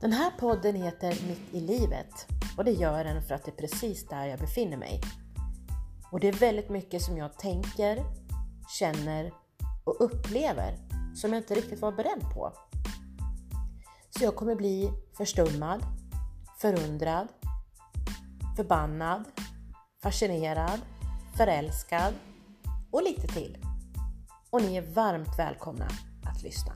Den här podden heter Mitt i livet och det gör den för att det är precis där jag befinner mig. Och det är väldigt mycket som jag tänker, känner och upplever som jag inte riktigt var beredd på. Så jag kommer bli förstummad, förundrad, förbannad, fascinerad, förälskad och lite till. Och ni är varmt välkomna att lyssna.